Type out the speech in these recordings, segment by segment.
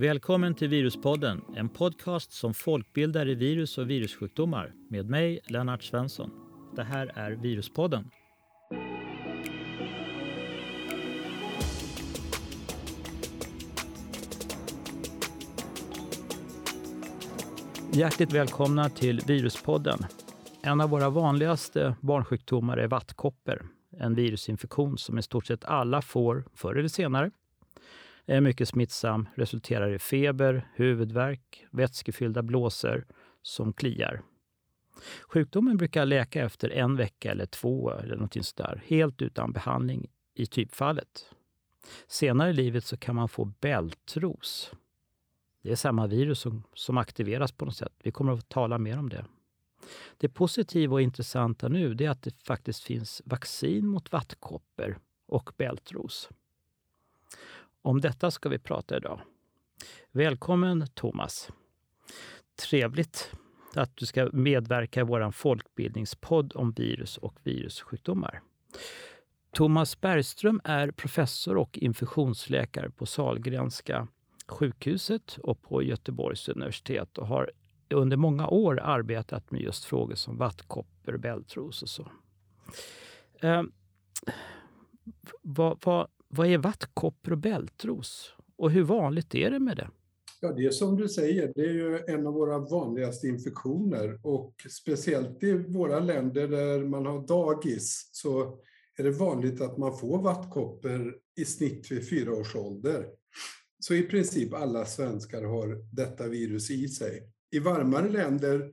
Välkommen till Viruspodden, en podcast som folkbildar i virus och virussjukdomar med mig, Lennart Svensson. Det här är Viruspodden. Hjärtligt välkomna till Viruspodden. En av våra vanligaste barnsjukdomar är vattkoppor, en virusinfektion som i stort sett alla får förr eller senare är mycket smittsam, resulterar i feber, huvudvärk, vätskefyllda blåsor som kliar. Sjukdomen brukar läka efter en vecka eller två eller någonting sådär, helt utan behandling i typfallet. Senare i livet så kan man få bältros. Det är samma virus som, som aktiveras på något sätt. Vi kommer att tala mer om det. Det positiva och intressanta nu är att det faktiskt finns vaccin mot vattkoppor och bältros. Om detta ska vi prata idag. Välkommen Thomas! Trevligt att du ska medverka i vår folkbildningspodd om virus och virussjukdomar. Thomas Bergström är professor och infektionsläkare på Salgrenska sjukhuset och på Göteborgs universitet och har under många år arbetat med just frågor som vattkoppor, bältros och så. Eh, vad, vad, vad är vattkoppor och bältros? Och hur vanligt är det med det? Ja, det är som du säger, det är ju en av våra vanligaste infektioner och speciellt i våra länder där man har dagis så är det vanligt att man får vattkoppor i snitt vid fyra års ålder. Så i princip alla svenskar har detta virus i sig. I varmare länder,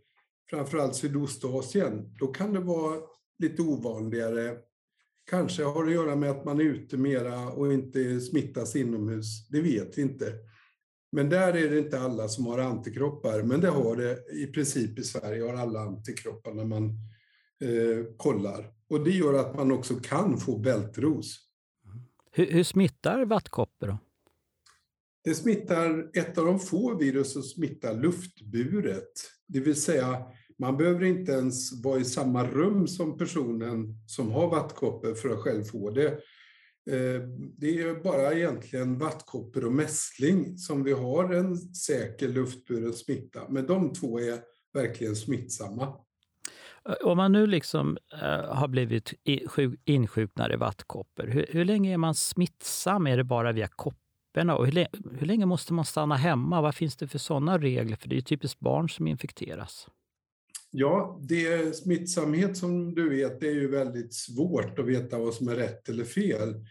framförallt Sydostasien, då kan det vara lite ovanligare Kanske har det att göra med att man är ute mera och inte smittas inomhus. Det vet vi inte. Men där är det inte alla som har antikroppar, men det har det i princip i Sverige, har alla antikroppar när man eh, kollar. Och det gör att man också kan få bältros. Hur, hur smittar vattkoppor då? Det smittar, ett av de få virus som smittar luftburet. Det vill säga, man behöver inte ens vara i samma rum som personen som har vattkoppor för att själv få det. Eh, det är bara egentligen vattkoppor och mässling som vi har en säker luftburen smitta, men de två är verkligen smittsamma. Eh, om man nu liksom eh, har blivit insjuknad i vattkoppor, hur, hur, länge är man smittsam? Är det bara via kopporna? Och hur, hur länge måste man stanna hemma? Vad finns det för sådana regler? För det är ju typiskt barn som infekteras. Ja, det smittsamhet som du vet, det är ju väldigt svårt att veta vad som är rätt eller fel.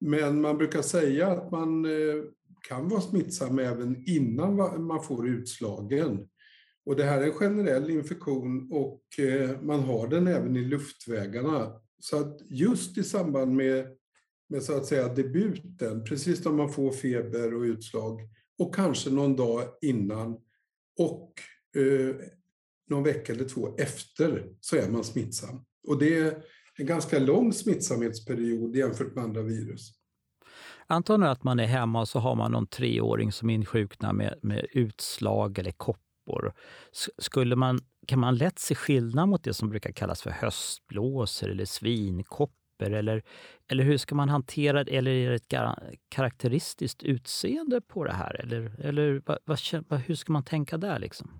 Men man brukar säga att man eh, kan vara smittsam även innan man får utslagen. Och det här är en generell infektion och eh, man har den även i luftvägarna. Så att just i samband med, med så att säga debuten, precis när man får feber och utslag och kanske någon dag innan och eh, någon vecka eller två efter så är man smittsam. Och det är en ganska lång smittsamhetsperiod jämfört med andra virus. Anta nu att man är hemma och så har man någon treåring som insjuknar med, med utslag eller koppor. Skulle man, kan man lätt se skillnad mot det som brukar kallas för höstblåsor eller svinkoppor? Eller, eller hur ska man hantera det? Eller är det ett karaktäristiskt utseende på det här? Eller, eller vad, vad, hur ska man tänka där? Liksom?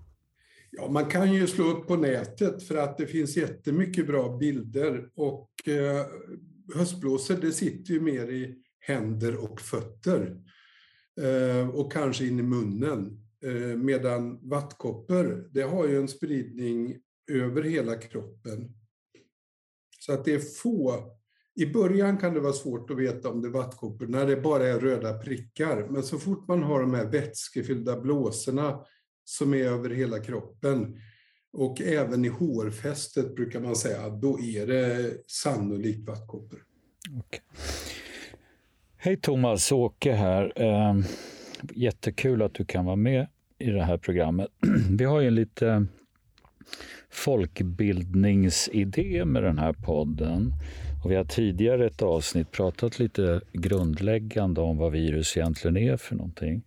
Ja, man kan ju slå upp på nätet för att det finns jättemycket bra bilder och eh, höstblåsor det sitter ju mer i händer och fötter eh, och kanske in i munnen. Eh, medan vattkoppor, det har ju en spridning över hela kroppen. Så att det är få i början kan det vara svårt att veta om det är vattkoppor när det bara är röda prickar. Men så fort man har de här vätskefyllda blåsorna som är över hela kroppen. Och även i hårfästet brukar man säga, då är det sannolikt vattkoppor. Okay. Hej Thomas, Åke här. Ehm, jättekul att du kan vara med i det här programmet. Vi har ju en lite folkbildningsidé med den här podden. Och vi har tidigare ett avsnitt pratat lite grundläggande om vad virus egentligen är för någonting.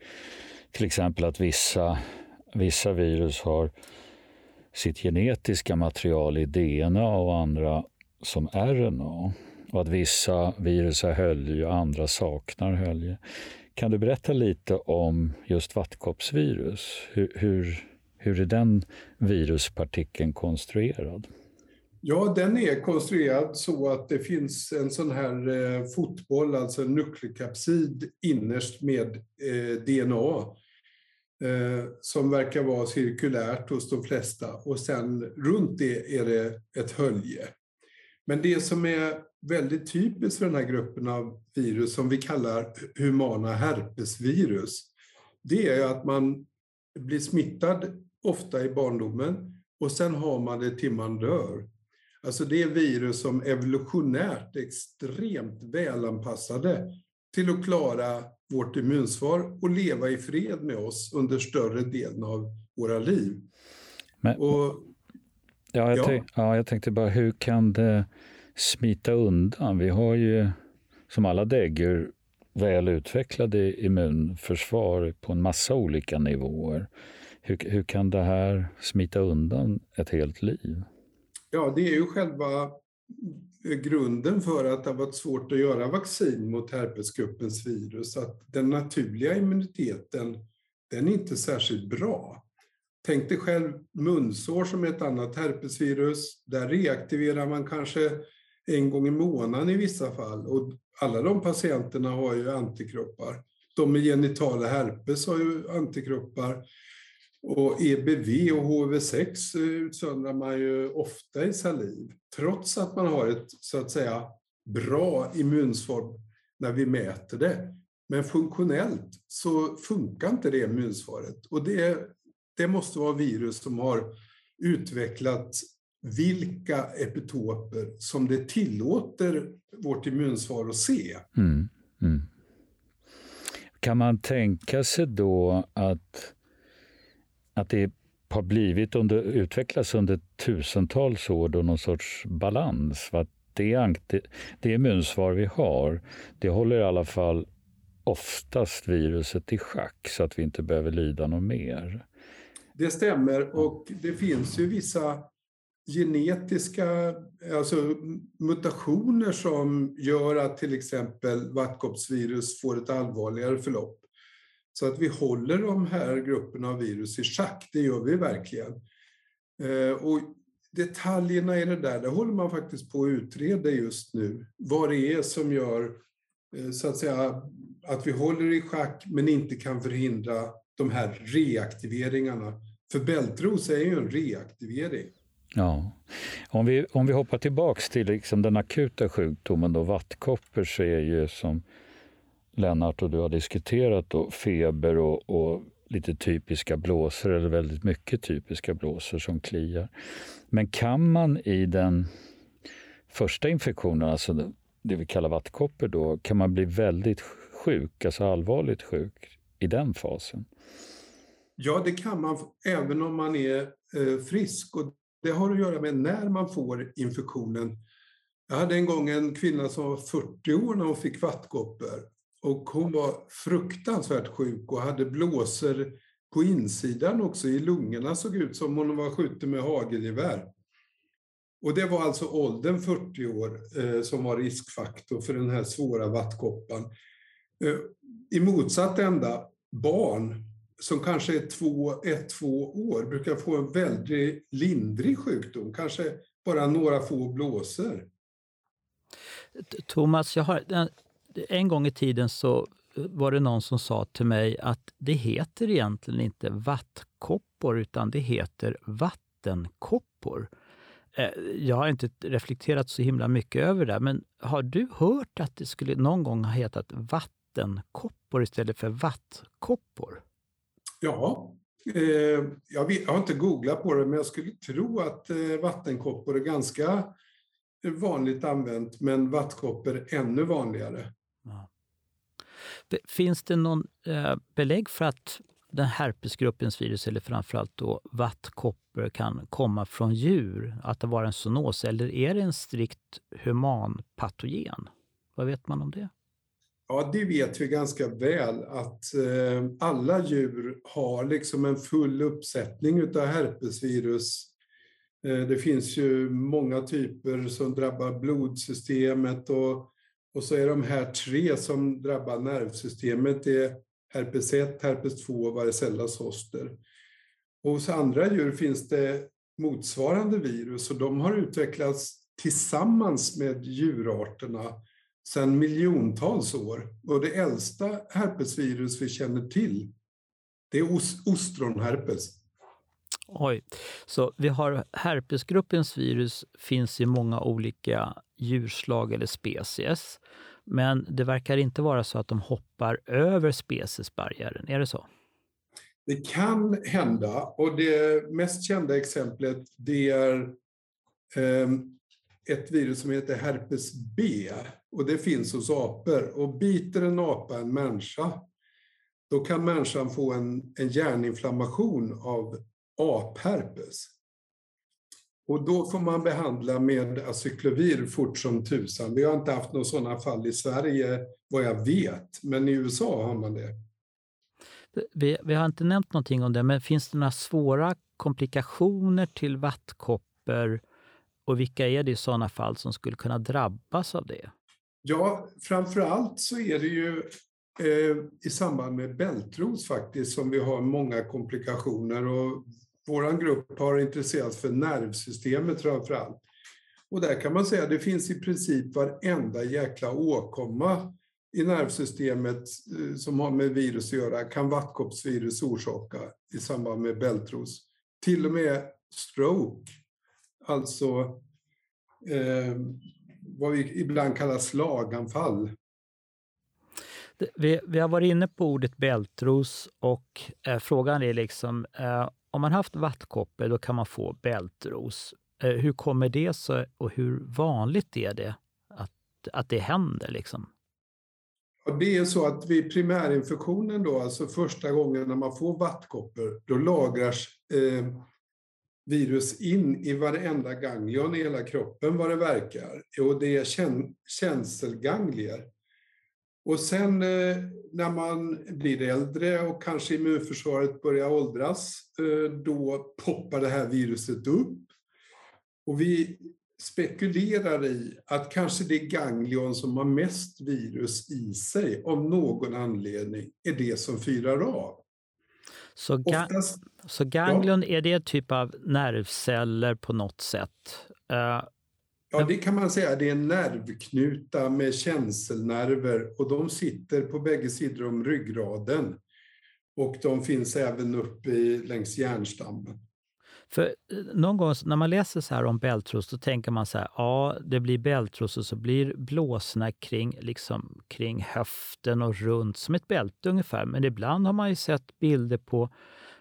Till exempel att vissa Vissa virus har sitt genetiska material i DNA och andra som RNA. Och att vissa virus har hölje och andra saknar hölje. Kan du berätta lite om just vattkoppsvirus? Hur, hur, hur är den viruspartikeln konstruerad? Ja, den är konstruerad så att det finns en sån här eh, fotboll, alltså en nukleokapsid innerst med eh, DNA eh, Eh, som verkar vara cirkulärt hos de flesta och sen runt det är det ett hölje. Men det som är väldigt typiskt för den här gruppen av virus som vi kallar humana herpesvirus, det är att man blir smittad ofta i barndomen och sen har man det till man dör. Alltså det är virus som evolutionärt är extremt välanpassade till att klara vårt immunsvar och leva i fred med oss under större delen av våra liv. Men, och, ja, jag ja. Tänk, ja, jag tänkte bara, hur kan det smita undan? Vi har ju som alla däggdjur väl utvecklade immunförsvar på en massa olika nivåer. Hur, hur kan det här smita undan ett helt liv? Ja, det är ju själva grunden för att det har varit svårt att göra vaccin mot herpesgruppens virus. Att den naturliga immuniteten, den är inte särskilt bra. Tänk dig själv munsår som är ett annat herpesvirus. Där reaktiverar man kanske en gång i månaden i vissa fall. Och alla de patienterna har ju antikroppar. De med genitala herpes har ju antikroppar. Och EBV och HV6 utsöndrar man ju ofta i saliv, trots att man har ett så att säga bra immunsvar när vi mäter det. Men funktionellt så funkar inte det immunsvaret. Och det, det måste vara virus som har utvecklat vilka epitoper som det tillåter vårt immunsvar att se. Mm, mm. Kan man tänka sig då att att det har blivit under, utvecklats under tusentals år då någon sorts balans. För att det, det immunsvar vi har, det håller i alla fall oftast viruset i schack så att vi inte behöver lida något mer. Det stämmer och det finns ju vissa genetiska alltså mutationer som gör att till exempel vattkoppsvirus får ett allvarligare förlopp. Så att vi håller de här grupperna av virus i schack, det gör vi verkligen. Eh, och detaljerna i det där, det håller man faktiskt på att utreda just nu. Vad det är som gör eh, så att säga att vi håller i schack men inte kan förhindra de här reaktiveringarna. För bältros är ju en reaktivering. Ja. Om vi, om vi hoppar tillbaks till liksom den akuta sjukdomen då, vattkoppor, så är ju som Lennart och du har diskuterat då, feber och, och lite typiska blåsor, eller väldigt mycket typiska blåsor som kliar. Men kan man i den första infektionen, alltså det vi kallar vattkoppor, då, kan man bli väldigt sjuk, alltså allvarligt sjuk i den fasen? Ja, det kan man, även om man är eh, frisk. Och det har att göra med när man får infektionen. Jag hade en gång en kvinna som var 40 år när hon fick vattkoppor. Och hon var fruktansvärt sjuk och hade blåsor på insidan också, i lungorna såg ut som om hon var skjuten med hagelgevär. Och det var alltså åldern 40 år eh, som var riskfaktor för den här svåra vattkoppan. Eh, I motsatt ända, barn som kanske är två, ett, två år brukar få en väldigt lindrig sjukdom, kanske bara några få blåsor. Thomas, jag har en gång i tiden så eh, var det någon som sa till mig att det heter egentligen inte vattkoppor utan det heter vattenkoppor. Eh, jag har inte reflekterat så himla mycket över det, men har du hört att det skulle någon gång ha hetat vattenkoppor istället för vattkoppor? Ja, eh, jag, vet, jag, har inte googlat på det, men jag skulle tro att eh, vattenkoppor är ganska eh, vanligt använt, men vattkoppor ännu vanligare. Finns det någon eh, belägg för att den herpesgruppens virus, eller framförallt då vattkoppor, kan komma från djur? Att det var en zoonos? Eller är det en strikt humanpatogen? Vad vet man om det? Ja, det vet vi ganska väl att eh, alla djur har liksom en full uppsättning utav herpesvirus. Eh, det finns ju många typer som drabbar blodsystemet och och så är de här tre som drabbar nervsystemet det är herpes 1, herpes 2 och varicella zoster. Och hos andra djur finns det motsvarande virus och de har utvecklats tillsammans med djurarterna sedan miljontals år. Och det äldsta herpesvirus vi känner till, det är ostronherpes. Oj, så vi har herpesgruppens virus finns i många olika djurslag eller species. Men det verkar inte vara så att de hoppar över speciesbarriären, är det så? Det kan hända och det mest kända exemplet det är ehm, ett virus som heter herpes B och det finns hos apor. Och biter en apa en människa, då kan människan få en, en hjärninflammation av apherpes. Och då får man behandla med acyklovir fort som tusan. Vi har inte haft några sådana fall i Sverige vad jag vet, men i USA har man det. Vi, vi har inte nämnt någonting om det, men finns det några svåra komplikationer till vattkoppor och vilka är det i sådana fall som skulle kunna drabbas av det? Ja, framför allt så är det ju eh, i samband med bältros faktiskt som vi har många komplikationer och vår grupp har intressert för nervsystemet framför allt. Och där kan man säga att det finns i princip varenda jäkla åkomma i nervsystemet eh, som har med virus att göra kan vattkoppsvirus orsaka i samband med bältros. Till och med stroke, alltså eh, vad vi ibland kallar slaganfall. Vi, vi har varit inne på ordet bältros och eh, frågan är liksom eh, om man haft vattkoppor då kan man få bältros. Eh, hur kommer det sig och hur vanligt är det att, att det händer? Liksom? Det är så att vid primärinfektionen, då, alltså första gången när man får vattkoppor, då lagras eh, virus in i varenda ganglion i hela kroppen vad det verkar. Och det är käns känselganglier. Och sen eh, när man blir äldre och kanske immunförsvaret börjar åldras, eh, då poppar det här viruset upp. Och vi spekulerar i att kanske det ganglion som har mest virus i sig, av någon anledning, är det som fyrar av. Så, ga Oftast, så ganglion, ja. är det typ av nervceller på något sätt? Uh, Ja, det kan man säga. Det är en nervknuta med känselnerver och de sitter på bägge sidor om ryggraden. Och de finns även uppe längs hjärnstammen. För eh, någon gång när man läser så här om bältros, då tänker man så här, ja, det blir bältros och så blir blåsorna kring, liksom, kring höften och runt som ett bälte ungefär. Men ibland har man ju sett bilder på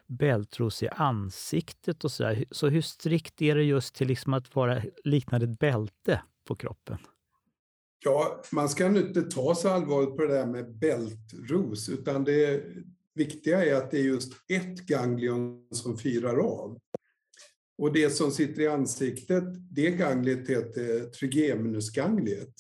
bältros i ansiktet och sådär. Så hur strikt är det just till liksom att vara liknande ett bälte på kroppen? Ja, man ska inte ta så allvarligt på det där med bältros, utan det viktiga är att det är just ett ganglion som firar av. Och det som sitter i ansiktet, det gangliet heter trigeminusgangliet.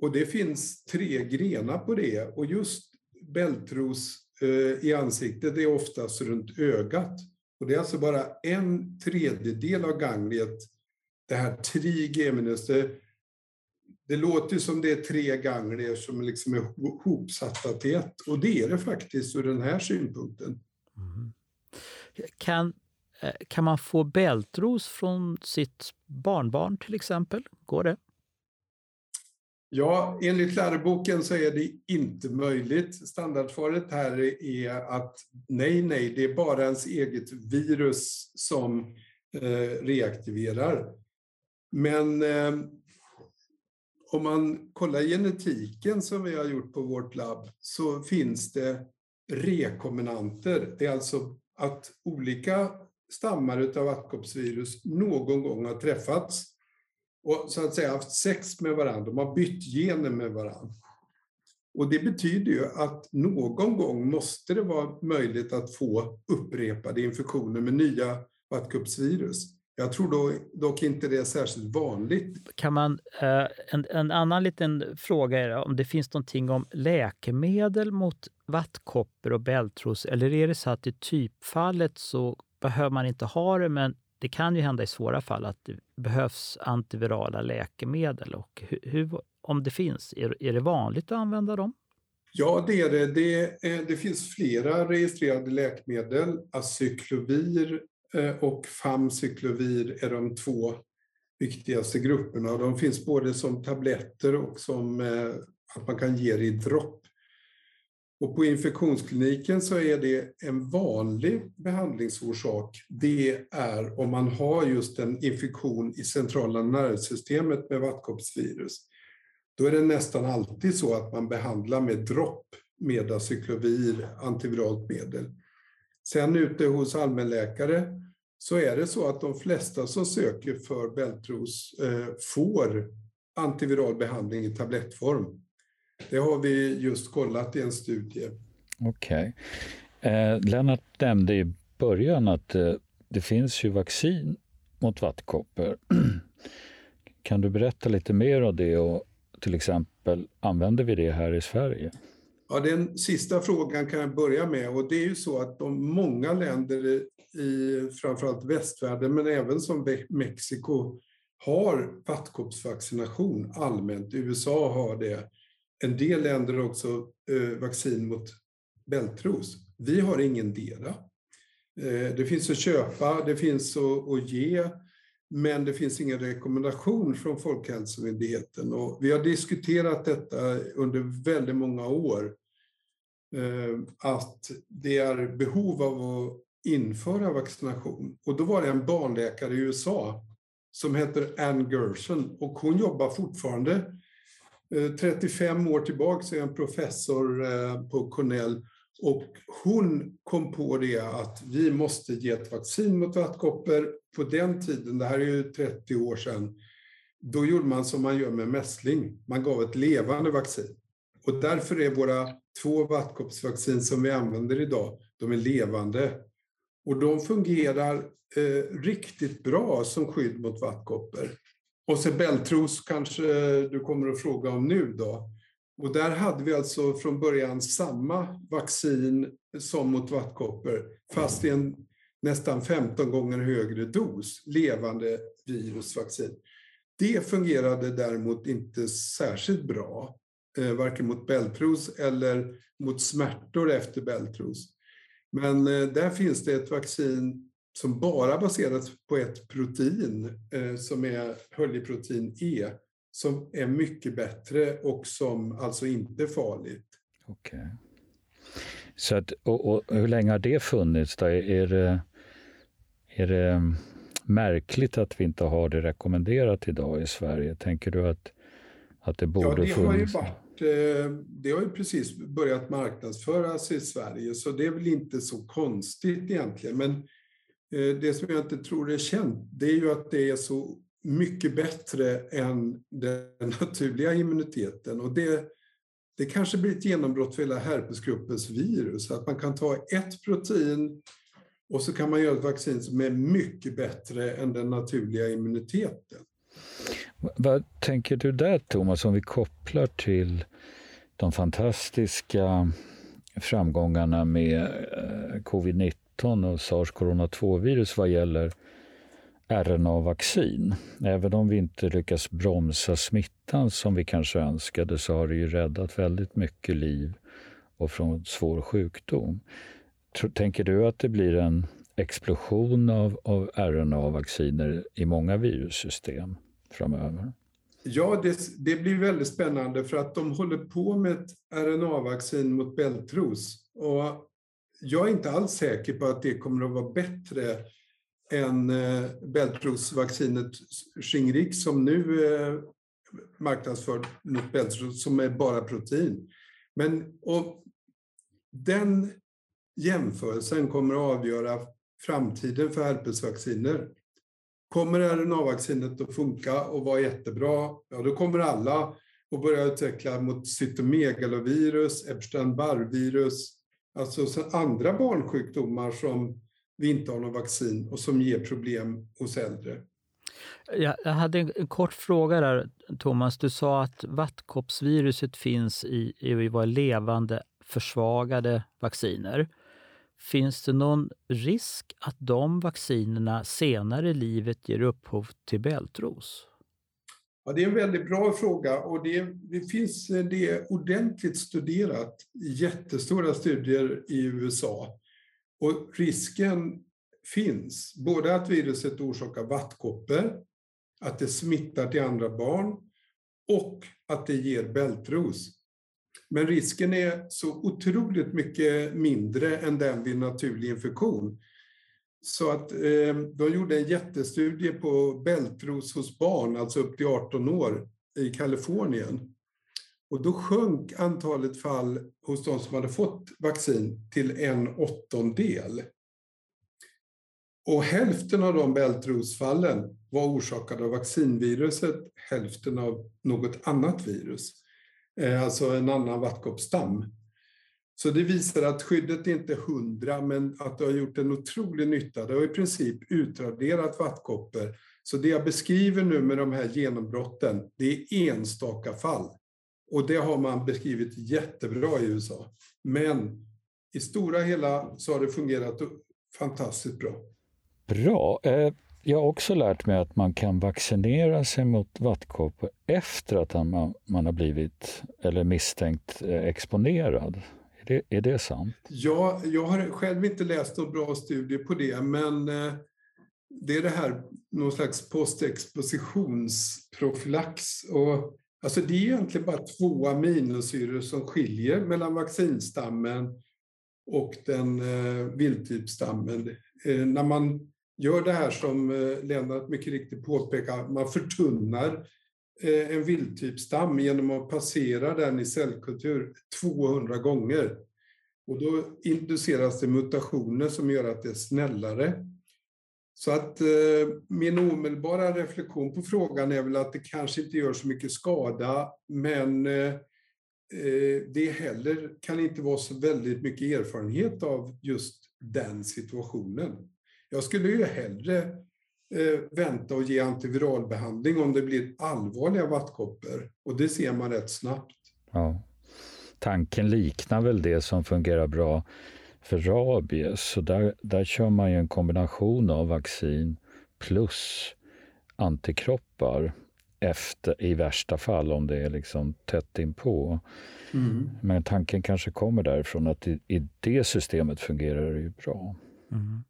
Och det finns tre grenar på det och just bältros Eh, i ansiktet är oftast runt ögat. Och det är alltså bara en tredjedel av gangliet, det här trigeminus, det, det låter som det är tre ganglier som liksom är hopsatta till ett. Och det är det faktiskt ur den här synpunkten. Mm. Kan, eh, kan man få bältros från sitt barnbarn till exempel? Går det? Ja, enligt läroboken så är det inte möjligt. Standardsvaret här är att nej, nej, det är bara ens eget virus som eh, reaktiverar. Men eh, om man kollar genetiken som vi har gjort på vårt labb så finns det rekombinanter. Det är alltså att olika stammar av vattkoppsvirus någon gång har träffats och så att säga haft sex med varandra, de har bytt gener med varandra. Och det betyder ju att någon gång måste det vara möjligt att få upprepade infektioner med nya vattkoppsvirus. Jag tror då, dock inte det är särskilt vanligt. Kan man, eh, en, en annan liten fråga är om det finns någonting om läkemedel mot vattkoppor och bältros eller är det så att i typfallet så behöver man inte ha det men det kan ju hända i svåra fall att det behövs antivirala läkemedel. Och hur, om det finns, är, är det vanligt att använda dem? Ja, det är det. Det, det finns flera registrerade läkemedel. Acyklovir eh, och Famcyklovir är de två viktigaste grupperna. De finns både som tabletter och som eh, att man kan ge det i dropp. Och på infektionskliniken så är det en vanlig behandlingsorsak. Det är om man har just en infektion i centrala nervsystemet med vattkoppsvirus. Då är det nästan alltid så att man behandlar med dropp med acyklovir, antiviralt medel. Sen ute hos allmänläkare så är det så att de flesta som söker för bältros eh, får antiviral behandling i tablettform. Det har vi just kollat i en studie. Okej. Okay. Eh, Lennart nämnde i början att eh, det finns ju vaccin mot vattkoppor. kan du berätta lite mer om det och till exempel, använder vi det här i Sverige? Ja, den sista frågan kan jag börja med. Och det är ju så att de många länder i framförallt västvärlden, men även som Mexiko, har vattkoppsvaccination allmänt. USA har det. En del länder har också eh, vaccin mot bältros. Vi har ingendera. Eh, det finns att köpa, det finns att, ge, men det finns ingen rekommendation från Folkhälsomyndigheten. Och vi har diskuterat detta under väldigt många år, eh, att det är behov av att införa vaccination. Och då var det en barnläkare i USA som heter Ann Gerson och hon jobbar fortfarande Eh, 35 år tillbaka är en professor eh, på Cornell och hon kom på det att vi måste ge ett vaccin mot vattkoppor. På den tiden, det här är ju 30 år sedan, då gjorde man som man gör med mässling. Man gav ett levande vaccin. Och därför är våra två vattkoppsvaccin som vi använder idag, de är levande. Och de fungerar eh, riktigt bra som skydd mot vattkoppor. Och så bältros kanske du kommer att fråga om nu då. Och där hade vi alltså från början samma vaccin som mot vattkoppor, fast i en nästan 15 gånger högre dos, levande virusvaccin. Det fungerade däremot inte särskilt bra, eh, varken mot bältros eller mot smärtor efter bältros. Men eh, där finns det ett vaccin som bara baseras på ett protein eh, som är höljeprotein E som är mycket bättre och som alltså inte är farligt. Okej. Okay. Så att, och, och, hur länge har det funnits? Då? Är, det, är det märkligt att vi inte har det rekommenderat idag i Sverige? Tänker du att, att det borde ja, det funnits? Har ju varit, eh, det har ju precis börjat marknadsföras i Sverige, så det är väl inte så konstigt egentligen. Men Eh, det som jag inte tror är känt, det är ju att det är så mycket bättre än den naturliga immuniteten. Och det, det kanske blir ett genombrott för hela herpesgruppens virus, att man kan ta ett protein och så kan man göra ett vaccin som är mycket bättre än den naturliga immuniteten. Vad tänker du där, Thomas, om vi kopplar till de fantastiska framgångarna med eh, covid-19? Covid-19 och sars-cov-2-virus vad gäller RNA-vaccin. Även om vi inte lyckas bromsa smittan som vi kanske önskade så har det ju räddat väldigt mycket liv och från svår sjukdom. Tänker du att det blir en explosion av, av RNA-vacciner i många virussystem framöver? Ja, det, det, blir väldigt spännande för att de håller på med ett RNA-vaccin mot bältros. Och jag är inte alls säker på att det kommer att vara bättre än eh, bältrosvaccinet Shingrix som nu eh, är mot bältros, som är bara protein. Men och den jämförelsen kommer att avgöra framtiden för herpesvacciner. Kommer RNA-vaccinet att funka och vara jättebra, ja då kommer alla att börja utveckla mot cytomegalovirus, Epstein-Barr-virus, Alltså andra barnsjukdomar som vi inte har något vaccin och som ger problem hos äldre. Jag hade en kort fråga där, Thomas. Du sa att vattkoppsviruset finns i, i våra levande försvagade vacciner. Finns det någon risk att de vaccinerna senare i livet ger upphov till bältros? Ja, det är en väldigt bra fråga och det, det finns det är ordentligt studerat i jättestora studier i USA. Och risken finns, både att viruset orsakar vattkoppor, att det smittar till andra barn och att det ger bältros. Men risken är så otroligt mycket mindre än den vid naturlig infektion. Så att eh, de gjorde en jättestudie på bältros hos barn, alltså upp till 18 år, i Kalifornien. Och då sjönk antalet fall hos de som hade fått vaccin till en åttondel. Och hälften av de bältrosfallen var orsakade av vaccinviruset, hälften av något annat virus. Eh, alltså en annan vattkoppsstam. Så det visar att skyddet inte är hundra, men att det har gjort en otrolig nytta. Det har i princip utraderat vattkoppor. Så det jag beskriver nu med de här genombrotten, det är enstaka fall. Och det har man beskrivit jättebra i USA. Men i stora hela så har det fungerat fantastiskt bra. Bra. Eh, jag har också lärt mig att man kan vaccinera sig mot vattkoppor efter att man har blivit eller misstänkt eh, exponerad. Är det, är det sant? Ja, jag har själv inte läst någon bra studie på det, men eh, det är det här, någon slags postexpositionsprofylax. Och, alltså det är egentligen bara två aminosyror som skiljer mellan vaccinstammen och den eh, vildtypstammen. Eh, när man gör det här som eh, Lennart mycket riktigt påpekar, man förtunnar eh, Eh, en vildtypstam genom att passera den i cellkultur 200 gånger. Och då induceras det mutationer som gör att det är snällare. Så att eh, min omedelbara reflektion på frågan är väl att det kanske inte gör så mycket skada, men eh, eh det heller kan inte vara så väldigt mycket erfarenhet av just den situationen. Jag skulle ju hellre vänta och ge antiviralbehandling om det blir allvarliga vattkoppor. Och det ser man rätt snabbt. Ja. Tanken liknar väl det som fungerar bra för rabies. Så där, där kör man ju en kombination av vaccin plus antikroppar efter, i värsta fall om det är liksom tätt inpå. Mm. Men tanken kanske kommer därifrån att i, i det systemet fungerar det ju bra. Mm.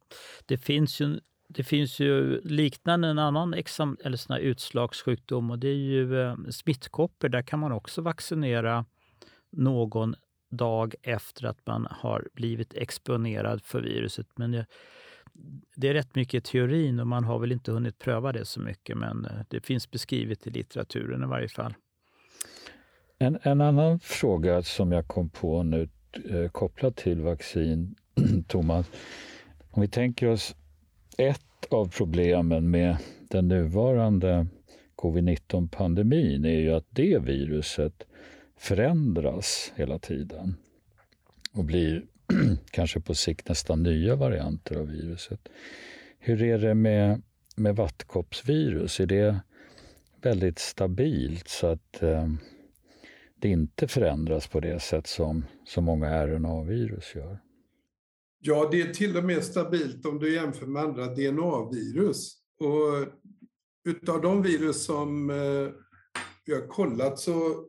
Det finns ju det finns ju liknande en annan exam, eller sån utslagssjukdom och det är ju eh, smittkoppor. Där kan man också vaccinera någon dag efter att man har blivit exponerad för viruset. Men det, det är rätt mycket teorin och man har väl inte hunnit pröva det så mycket men eh, det finns beskrivet i litteraturen i varje fall. En, en annan fråga som jag kom på nu eh, kopplat till vaccin, Thomas. Om vi tänker oss ett av problemen med den nuvarande covid-19-pandemin är ju att det viruset förändras hela tiden och blir kanske på sikt nästan nya varianter av viruset. Hur är det med, med vattkoppsvirus? Är det väldigt stabilt så att eh, det inte förändras på det sätt som så många RNA-virus gör? Ja, det är till och med stabilt om du jämför med andra DNA-virus. Och utav de virus som eh, vi har kollat så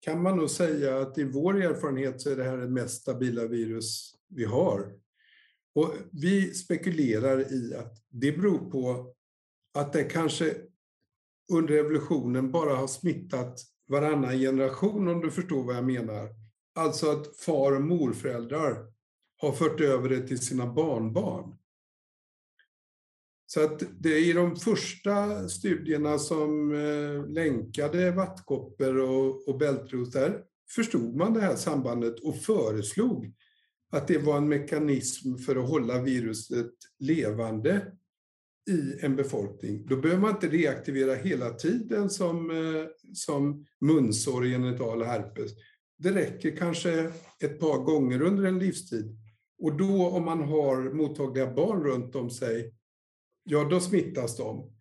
kan man nog säga att i vår erfarenhet så är det här det mest stabila virus vi har. Och vi spekulerar i att det beror på att det kanske under evolutionen bara har smittat varannan generation om du förstår vad jag menar. Alltså att far och morföräldrar har fört över det till sina barnbarn. Så att det är i de första studierna som eh, länkade vattkoppor och, och bältros, där förstod man det här sambandet och föreslog att det var en mekanism för att hålla viruset levande i en befolkning. Då behöver man inte reaktivera hela tiden som, eh, som munsår, genital herpes. Det räcker kanske ett par gånger under en livstid. Och då om man har mottagliga barn runt om sig ja då smittas de.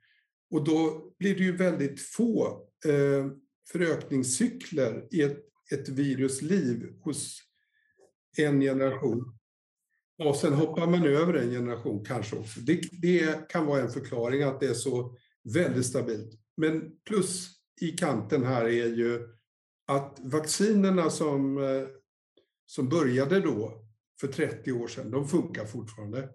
Och då blir det ju väldigt få eh, förökningscykler i ett, ett virusliv hos en generation. Och sen hoppar man över en generation kanske också. Det, det, kan vara en förklaring att det är så väldigt stabilt. men plus i kanten här är ju att vaccinerna som, eh, som började då för 30 år sedan, de funkar fortfarande.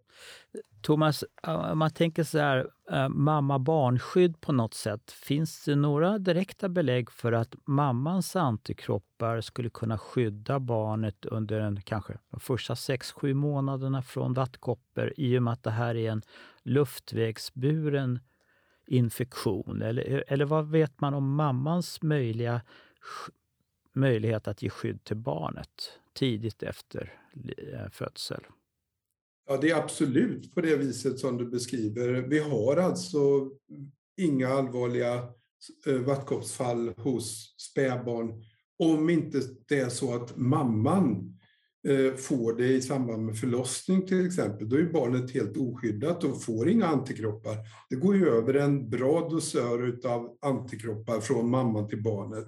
Thomas, om man tänker så här, eh, mamma-barnskydd på något sätt. Finns det några direkta belägg för att mammans antikroppar skulle kunna skydda barnet under en, kanske de första 6-7 månaderna från vattkoppor i och med att det här är en luftvägsburen infektion? Eller, eller vad vet man om mammans möjliga möjlighet att ge skydd till barnet tidigt efter eh, födsel? Ja, det är absolut på det viset som du beskriver. Vi har alltså inga allvarliga eh, vattkoppsfall hos spädbarn om inte det är så att mamman eh, får det i samband med förlossning till exempel. Då är barnet helt oskyddat och får inga antikroppar. Det går ju över en bra dosör av antikroppar från mamman till barnet.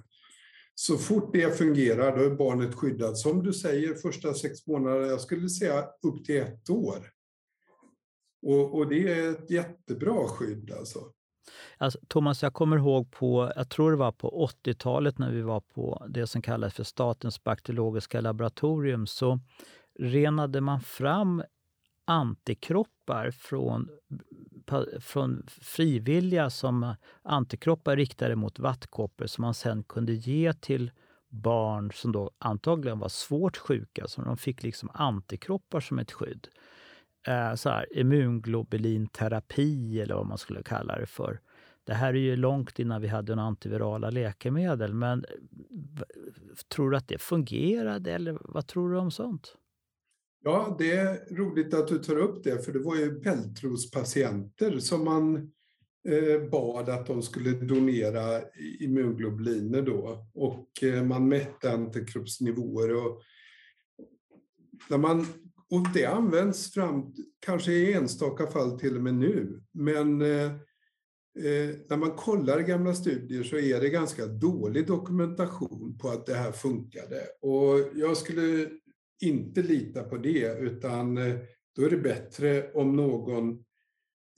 Så fort det fungerar, då är barnet skyddat. Som du säger, första sex månader, jag skulle säga upp till ett år. Och, och det är ett jättebra skydd alltså. Alltså, Thomas, jag kommer ihåg på, jag tror det var på 80-talet när vi var på det som kallas för Statens bakteriologiska laboratorium, så renade man fram antikroppar från, från frivilliga som antikroppar riktade mot vattkoppor som man sen kunde ge till barn som då antagligen var svårt sjuka, så de fick liksom antikroppar som ett skydd. Eh, så här, immunglobulinterapi eller vad man skulle kalla det för. Det här är ju långt innan vi hade några antivirala läkemedel, men eh, tror du att det fungerade eller vad tror du om sånt? Ja, det är roligt att du tar upp det, för det var ju bältrospatienter som man eh, bad att de skulle donera immunglobuliner då och eh, man mätte antikroppsnivåer och när man och det används fram, kanske i enstaka fall till och med nu, men eh, eh när man kollar gamla studier så är det ganska dålig dokumentation på att det här funkade. Och jag skulle inte lita på det, utan eh, då är det bättre om någon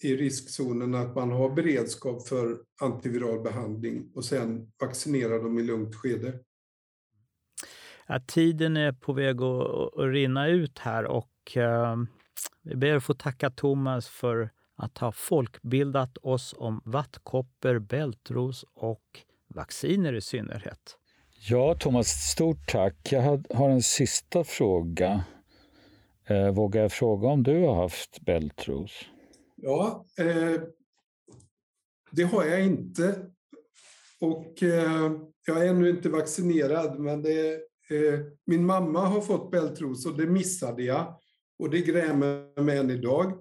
i riskzonen att man har beredskap för antiviral behandling och sen vaccinera dem i lugnt skede. Ja, tiden är på väg att, att rinna ut här och eh, vi ber att få tacka Thomas för att ha folkbildat oss om vattkoppor, bältros och vacciner i synnerhet. Ja, Thomas, stort tack. Jag har en sista fråga. Eh, vågar jag fråga om du har haft bältros? Ja, eh, det har jag inte. Och eh, jag är ännu inte vaccinerad, men det, eh, min mamma har fått bältros och det missade jag. Och det grämer mig än idag.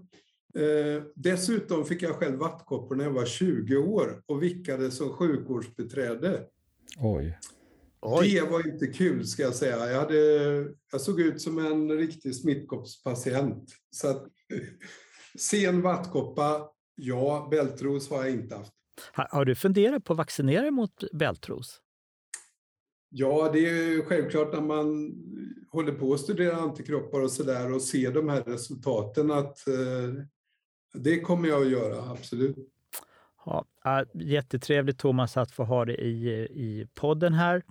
Eh, dessutom fick jag själv vattkoppor när jag var 20 år och vickade som sjukvårdsbeträde. Oj. Oj. Det var inte kul ska jag säga. Jag, hade, jag såg ut som en riktig smittkoppspatient. Så att, sen vattkoppa, ja, bältros har jag inte haft. Har, du funderat på att vaccinera dig mot bältros? Ja, det är självklart när man håller på att studera antikroppar och sådär och ser de här resultaten att eh, det kommer jag att göra, absolut. Ja, jättetrevligt Thomas att få ha dig i, i podden här.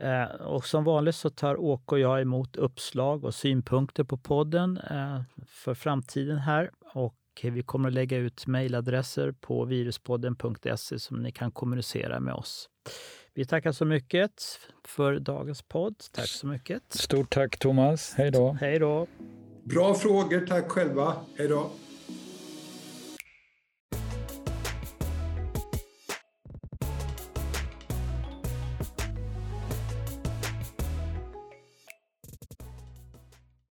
Eh, och som vanligt så tar Åke och jag emot uppslag och synpunkter på podden eh, för framtiden här. Och vi kommer att lägga ut mejladresser på viruspodden.se som ni kan kommunicera med oss. Vi tackar så mycket för dagens podd. Tack så mycket. Stort tack Thomas. Hej då. Hej då. Bra frågor. Tack själva. Hej då.